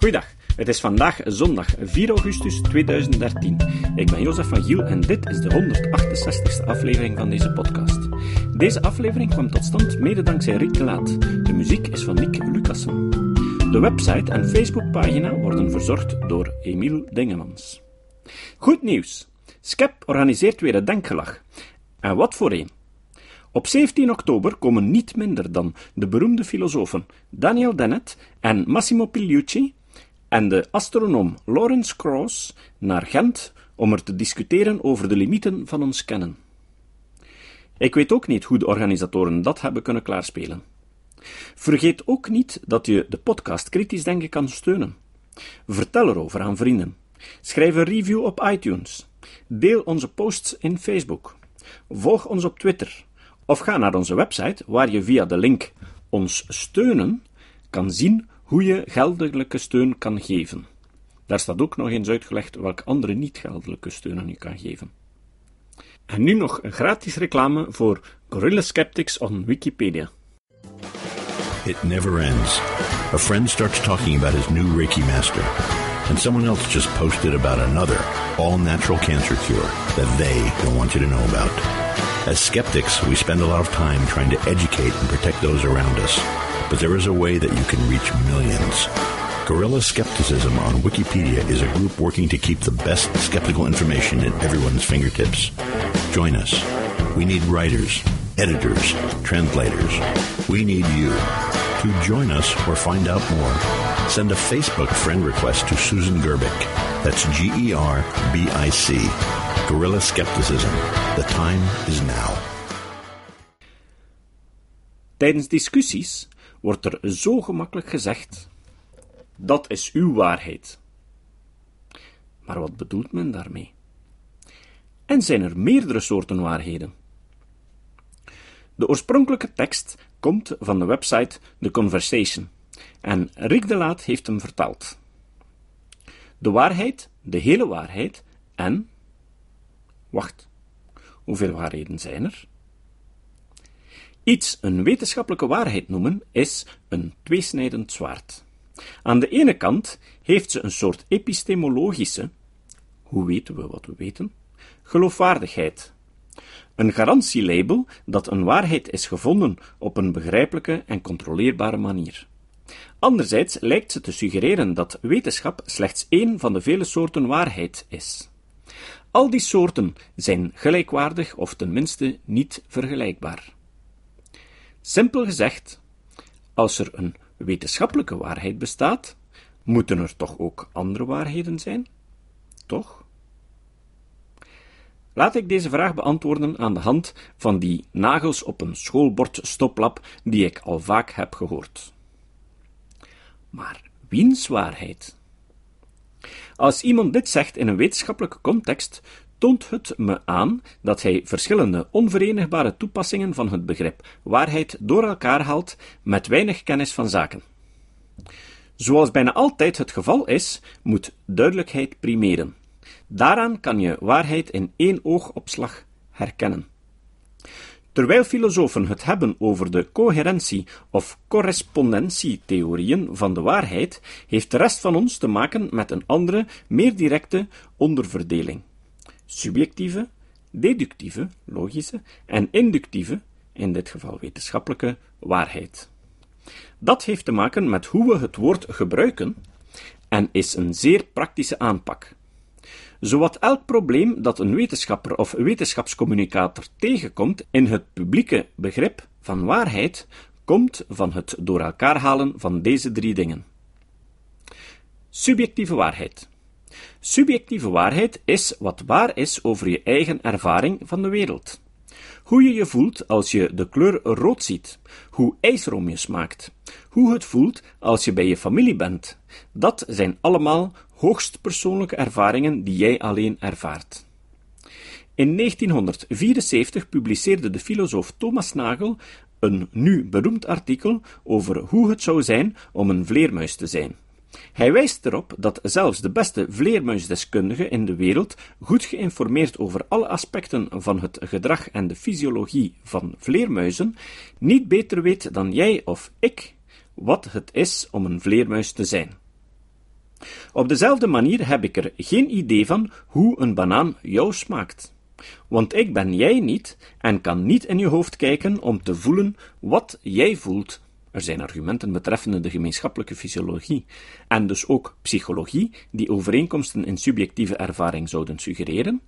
Goeiedag, het is vandaag zondag 4 augustus 2013. Ik ben Jozef van Giel en dit is de 168ste aflevering van deze podcast. Deze aflevering kwam tot stand mede dankzij Riek de Laat. De muziek is van Nick Lucassen. De website en Facebookpagina worden verzorgd door Emiel Dingemans. Goed nieuws! Skep organiseert weer een denkgelag. En wat voor een! Op 17 oktober komen niet minder dan de beroemde filosofen Daniel Dennett en Massimo Pigliucci en de astronoom Lawrence Krauss naar Gent om er te discussiëren over de limieten van ons kennen. Ik weet ook niet hoe de organisatoren dat hebben kunnen klaarspelen. Vergeet ook niet dat je de podcast Kritisch Denken kan steunen. Vertel erover aan vrienden. Schrijf een review op iTunes. Deel onze posts in Facebook. Volg ons op Twitter. Of ga naar onze website waar je via de link Ons steunen kan zien hoe je geldelijke steun kan geven. Daar staat ook nog eens uitgelegd welke andere niet-geldelijke steunen je kan geven. En nu nog een gratis reclame voor Gorilla Skeptics on Wikipedia. It never ends. A friend starts talking about his new Reiki master, and someone else just posted about another all natural cancer cure that they don't want you to know about. As skeptics, we spend a lot of time trying to educate and protect those around us but there is a way that you can reach millions. Gorilla Skepticism on Wikipedia is a group working to keep the best skeptical information at everyone's fingertips. Join us. We need writers, editors, translators. We need you. To join us or find out more, send a Facebook friend request to Susan Gerbic. That's G E R B I C. Gorilla Skepticism. The time is now. Tijdens discussies wordt er zo gemakkelijk gezegd: dat is uw waarheid. Maar wat bedoelt men daarmee? En zijn er meerdere soorten waarheden? De oorspronkelijke tekst komt van de website The Conversation en Rick de Laat heeft hem vertaald. De waarheid, de hele waarheid en. Wacht, hoeveel waarheden zijn er? Iets een wetenschappelijke waarheid noemen is een tweesnijdend zwaard. Aan de ene kant heeft ze een soort epistemologische, hoe weten we wat we weten, geloofwaardigheid. Een garantielabel dat een waarheid is gevonden op een begrijpelijke en controleerbare manier. Anderzijds lijkt ze te suggereren dat wetenschap slechts één van de vele soorten waarheid is. Al die soorten zijn gelijkwaardig of tenminste niet vergelijkbaar. Simpel gezegd, als er een wetenschappelijke waarheid bestaat, moeten er toch ook andere waarheden zijn? Toch? Laat ik deze vraag beantwoorden aan de hand van die nagels op een schoolbord stoplap die ik al vaak heb gehoord. Maar wiens waarheid? Als iemand dit zegt in een wetenschappelijke context, toont het me aan dat hij verschillende onverenigbare toepassingen van het begrip waarheid door elkaar haalt met weinig kennis van zaken. Zoals bijna altijd het geval is, moet duidelijkheid primeren. Daaraan kan je waarheid in één oogopslag herkennen. Terwijl filosofen het hebben over de coherentie of correspondentietheorieën van de waarheid, heeft de rest van ons te maken met een andere, meer directe onderverdeling subjectieve, deductieve, logische en inductieve, in dit geval wetenschappelijke, waarheid. Dat heeft te maken met hoe we het woord gebruiken en is een zeer praktische aanpak. Zowat elk probleem dat een wetenschapper of wetenschapscommunicator tegenkomt in het publieke begrip van waarheid, komt van het door elkaar halen van deze drie dingen. Subjectieve waarheid. Subjectieve waarheid is wat waar is over je eigen ervaring van de wereld. Hoe je je voelt als je de kleur rood ziet, hoe ijsroom je smaakt, hoe het voelt als je bij je familie bent, dat zijn allemaal hoogst persoonlijke ervaringen die jij alleen ervaart. In 1974 publiceerde de filosoof Thomas Nagel een nu beroemd artikel over hoe het zou zijn om een vleermuis te zijn. Hij wijst erop dat zelfs de beste vleermuisdeskundige in de wereld, goed geïnformeerd over alle aspecten van het gedrag en de fysiologie van vleermuizen, niet beter weet dan jij of ik wat het is om een vleermuis te zijn. Op dezelfde manier heb ik er geen idee van hoe een banaan jou smaakt. Want ik ben jij niet en kan niet in je hoofd kijken om te voelen wat jij voelt. Er zijn argumenten betreffende de gemeenschappelijke fysiologie en dus ook psychologie die overeenkomsten in subjectieve ervaring zouden suggereren,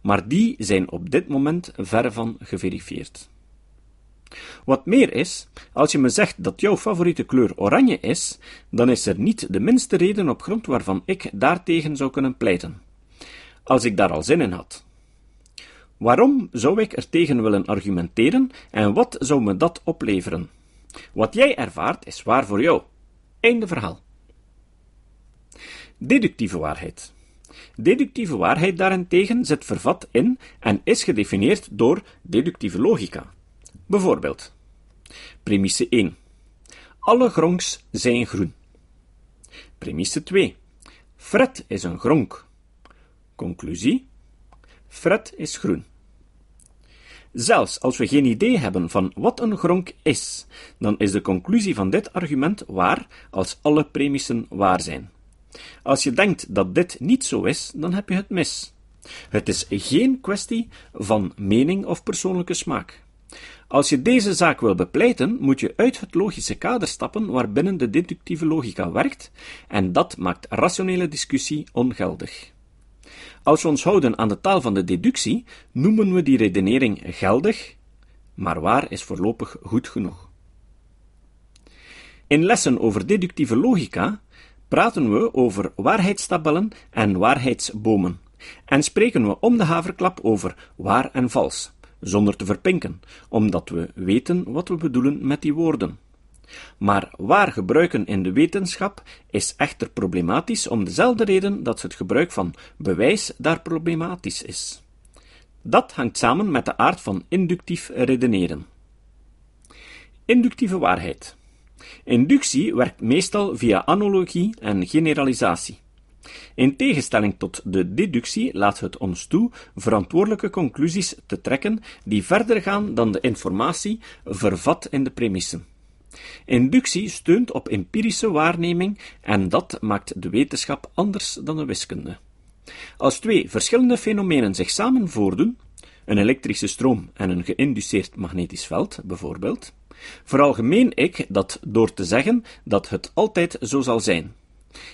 maar die zijn op dit moment verre van geverifieerd. Wat meer is, als je me zegt dat jouw favoriete kleur oranje is, dan is er niet de minste reden op grond waarvan ik daartegen zou kunnen pleiten. Als ik daar al zin in had. Waarom zou ik er tegen willen argumenteren en wat zou me dat opleveren? Wat jij ervaart is waar voor jou. Einde verhaal. Deductieve waarheid. Deductieve waarheid daarentegen zit vervat in en is gedefinieerd door deductieve logica. Bijvoorbeeld, premisse 1. Alle gronks zijn groen. Premisse 2. Fred is een gronk. Conclusie: Fred is groen. Zelfs als we geen idee hebben van wat een gronk is, dan is de conclusie van dit argument waar als alle premissen waar zijn. Als je denkt dat dit niet zo is, dan heb je het mis. Het is geen kwestie van mening of persoonlijke smaak. Als je deze zaak wil bepleiten, moet je uit het logische kader stappen waarbinnen de deductieve logica werkt, en dat maakt rationele discussie ongeldig. Als we ons houden aan de taal van de deductie, noemen we die redenering geldig, maar waar is voorlopig goed genoeg. In lessen over deductieve logica praten we over waarheidstabellen en waarheidsbomen, en spreken we om de haverklap over waar en vals, zonder te verpinken, omdat we weten wat we bedoelen met die woorden. Maar waar gebruiken in de wetenschap is echter problematisch om dezelfde reden dat het gebruik van bewijs daar problematisch is. Dat hangt samen met de aard van inductief redeneren. Inductieve waarheid. Inductie werkt meestal via analogie en generalisatie. In tegenstelling tot de deductie laat het ons toe verantwoordelijke conclusies te trekken die verder gaan dan de informatie vervat in de premissen. Inductie steunt op empirische waarneming en dat maakt de wetenschap anders dan de wiskunde. Als twee verschillende fenomenen zich samen voordoen, een elektrische stroom en een geïnduceerd magnetisch veld bijvoorbeeld, veralgemeen ik dat door te zeggen dat het altijd zo zal zijn.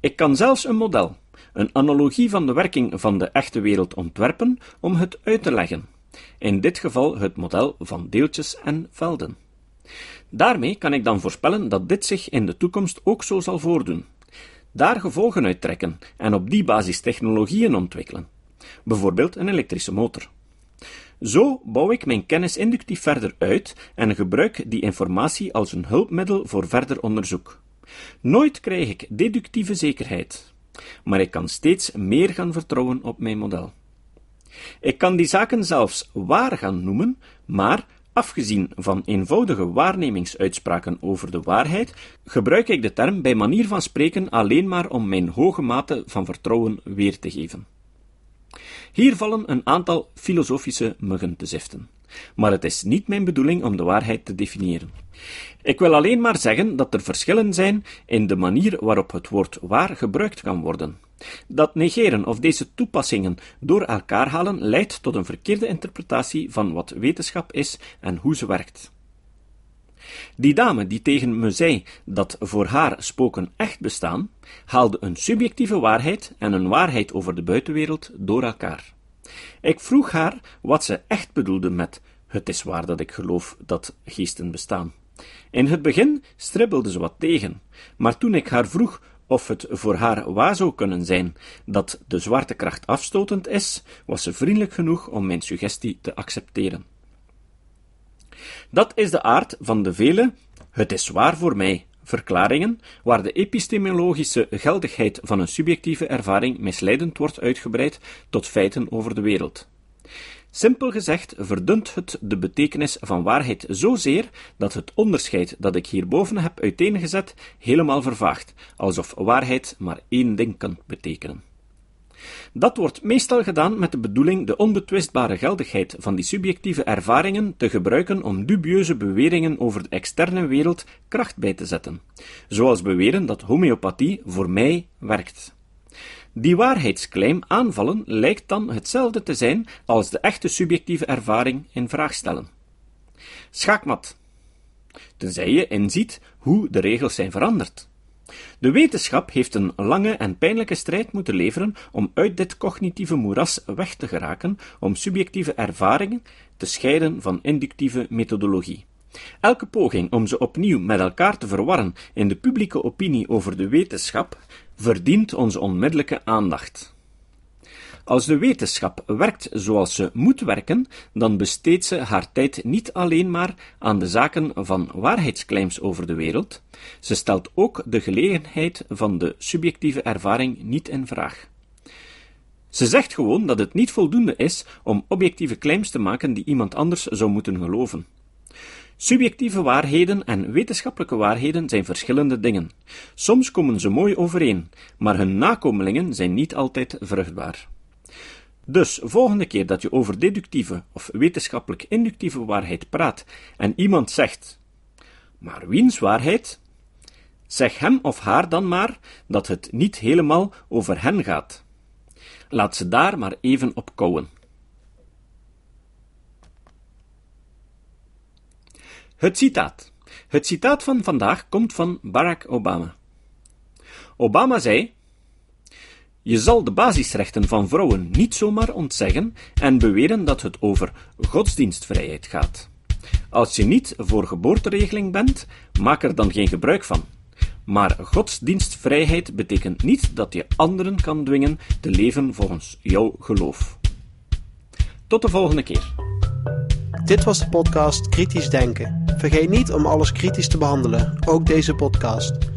Ik kan zelfs een model, een analogie van de werking van de echte wereld ontwerpen om het uit te leggen. In dit geval het model van deeltjes en velden. Daarmee kan ik dan voorspellen dat dit zich in de toekomst ook zo zal voordoen. Daar gevolgen uit trekken en op die basis technologieën ontwikkelen. Bijvoorbeeld een elektrische motor. Zo bouw ik mijn kennis inductief verder uit en gebruik die informatie als een hulpmiddel voor verder onderzoek. Nooit krijg ik deductieve zekerheid, maar ik kan steeds meer gaan vertrouwen op mijn model. Ik kan die zaken zelfs waar gaan noemen, maar Afgezien van eenvoudige waarnemingsuitspraken over de waarheid, gebruik ik de term bij manier van spreken alleen maar om mijn hoge mate van vertrouwen weer te geven. Hier vallen een aantal filosofische muggen te ziften. Maar het is niet mijn bedoeling om de waarheid te definiëren. Ik wil alleen maar zeggen dat er verschillen zijn in de manier waarop het woord waar gebruikt kan worden. Dat negeren of deze toepassingen door elkaar halen leidt tot een verkeerde interpretatie van wat wetenschap is en hoe ze werkt. Die dame die tegen me zei dat voor haar spoken echt bestaan, haalde een subjectieve waarheid en een waarheid over de buitenwereld door elkaar. Ik vroeg haar wat ze echt bedoelde met het is waar dat ik geloof dat geesten bestaan. In het begin stribbelde ze wat tegen, maar toen ik haar vroeg of het voor haar waar zou kunnen zijn dat de zwaartekracht afstotend is, was ze vriendelijk genoeg om mijn suggestie te accepteren. Dat is de aard van de vele het is waar voor mij verklaringen waar de epistemologische geldigheid van een subjectieve ervaring misleidend wordt uitgebreid tot feiten over de wereld. Simpel gezegd verdunt het de betekenis van waarheid zozeer dat het onderscheid dat ik hierboven heb uiteengezet helemaal vervaagt, alsof waarheid maar één ding kan betekenen. Dat wordt meestal gedaan met de bedoeling de onbetwistbare geldigheid van die subjectieve ervaringen te gebruiken om dubieuze beweringen over de externe wereld kracht bij te zetten, zoals beweren dat homeopathie voor mij werkt. Die waarheidsclaim aanvallen lijkt dan hetzelfde te zijn als de echte subjectieve ervaring in vraag stellen. Schaakmat. Tenzij je inziet hoe de regels zijn veranderd. De wetenschap heeft een lange en pijnlijke strijd moeten leveren om uit dit cognitieve moeras weg te geraken, om subjectieve ervaringen te scheiden van inductieve methodologie. Elke poging om ze opnieuw met elkaar te verwarren in de publieke opinie over de wetenschap verdient onze onmiddellijke aandacht. Als de wetenschap werkt zoals ze moet werken, dan besteedt ze haar tijd niet alleen maar aan de zaken van waarheidsclaims over de wereld, ze stelt ook de gelegenheid van de subjectieve ervaring niet in vraag. Ze zegt gewoon dat het niet voldoende is om objectieve claims te maken die iemand anders zou moeten geloven. Subjectieve waarheden en wetenschappelijke waarheden zijn verschillende dingen. Soms komen ze mooi overeen, maar hun nakomelingen zijn niet altijd vruchtbaar. Dus, volgende keer dat je over deductieve of wetenschappelijk inductieve waarheid praat en iemand zegt, maar wiens waarheid? Zeg hem of haar dan maar dat het niet helemaal over hen gaat. Laat ze daar maar even op kouwen. Het citaat. Het citaat van vandaag komt van Barack Obama. Obama zei: Je zal de basisrechten van vrouwen niet zomaar ontzeggen en beweren dat het over godsdienstvrijheid gaat. Als je niet voor geboorteregeling bent, maak er dan geen gebruik van. Maar godsdienstvrijheid betekent niet dat je anderen kan dwingen te leven volgens jouw geloof. Tot de volgende keer. Dit was de podcast Kritisch Denken. Vergeet niet om alles kritisch te behandelen, ook deze podcast.